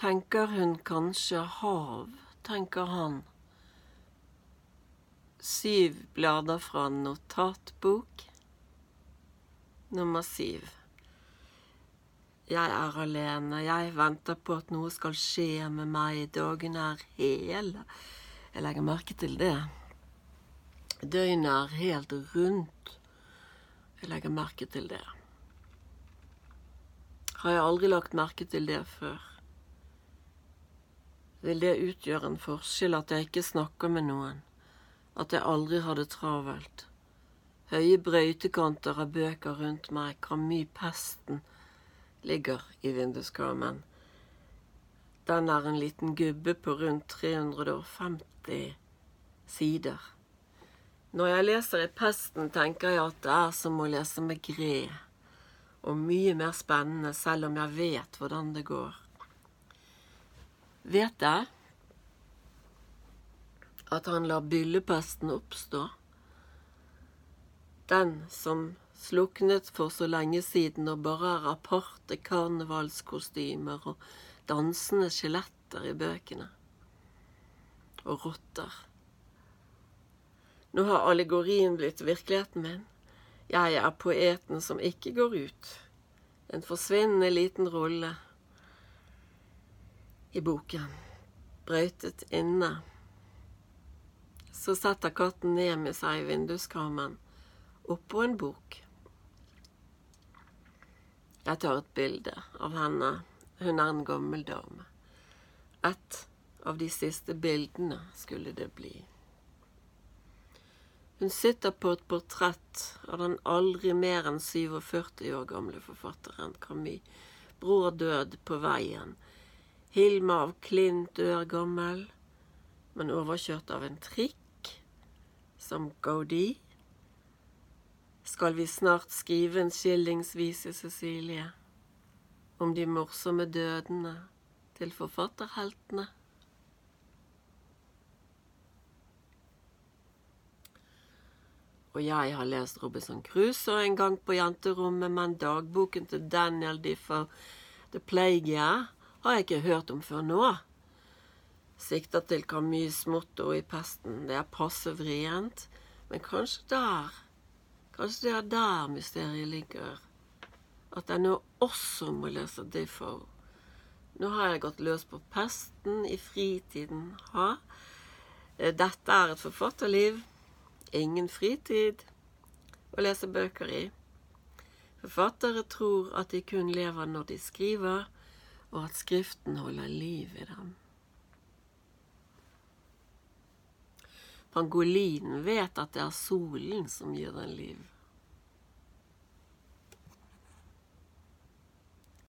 tenker hun kanskje hav, tenker han. Syv blader fra notatbok. Nummer syv. Jeg er alene, jeg venter på at noe skal skje med meg, dagene er hele. Jeg legger merke til det. Døgnet er helt rundt. Jeg legger merke til det. Har jeg aldri lagt merke til det før? Vil det utgjøre en forskjell at jeg ikke snakker med noen? At jeg aldri har det travelt? Høye brøytekanter av bøker rundt meg, Camus-pesten, ligger i vinduskarmen. Den er en liten gubbe på rundt 350 sider. Når jeg leser i Pesten, tenker jeg at det er som å lese med Gre, og mye mer spennende selv om jeg vet hvordan det går. Vet jeg at han lar byllepesten oppstå? Den som sluknet for så lenge siden og bare er aparte karnevalskostymer og dansende skjeletter i bøkene. Og rotter. Nå har allegorien blitt virkeligheten min. Jeg er poeten som ikke går ut. En forsvinnende liten rolle i boken. Brøytet inne. Så setter katten ned med seg i vinduskarmen, oppå en bok. Jeg tar et bilde av henne. Hun er en gammel dame. Et av de siste bildene skulle det bli. Hun sitter på et portrett av den aldri mer enn 47 år gamle forfatteren Camus. Bror død på veien. Hilma av Klint dør gammel, men overkjørt av en trikk, som Gaudi. Skal vi snart skrive en skillingsvise, Cecilie, om de morsomme dødene til forfatterheltene? Og jeg har lest Robinson Crusoe en gang på jenterommet, men dagboken til Daniel Differ The Plague har jeg ikke hørt om før nå. Sikter til Camus' motto i Pesten. Det er passe vrient, men kanskje der Kanskje det er der mysteriet ligger. At jeg nå også må lese Defoe. Nå har jeg gått løs på pesten i fritiden. Ha? Dette er et forfatterliv ingen fritid å lese bøker i. Forfattere tror at de kun lever når de skriver, og at Skriften holder liv i dem. Pangolinen vet at det er solen som gir den liv.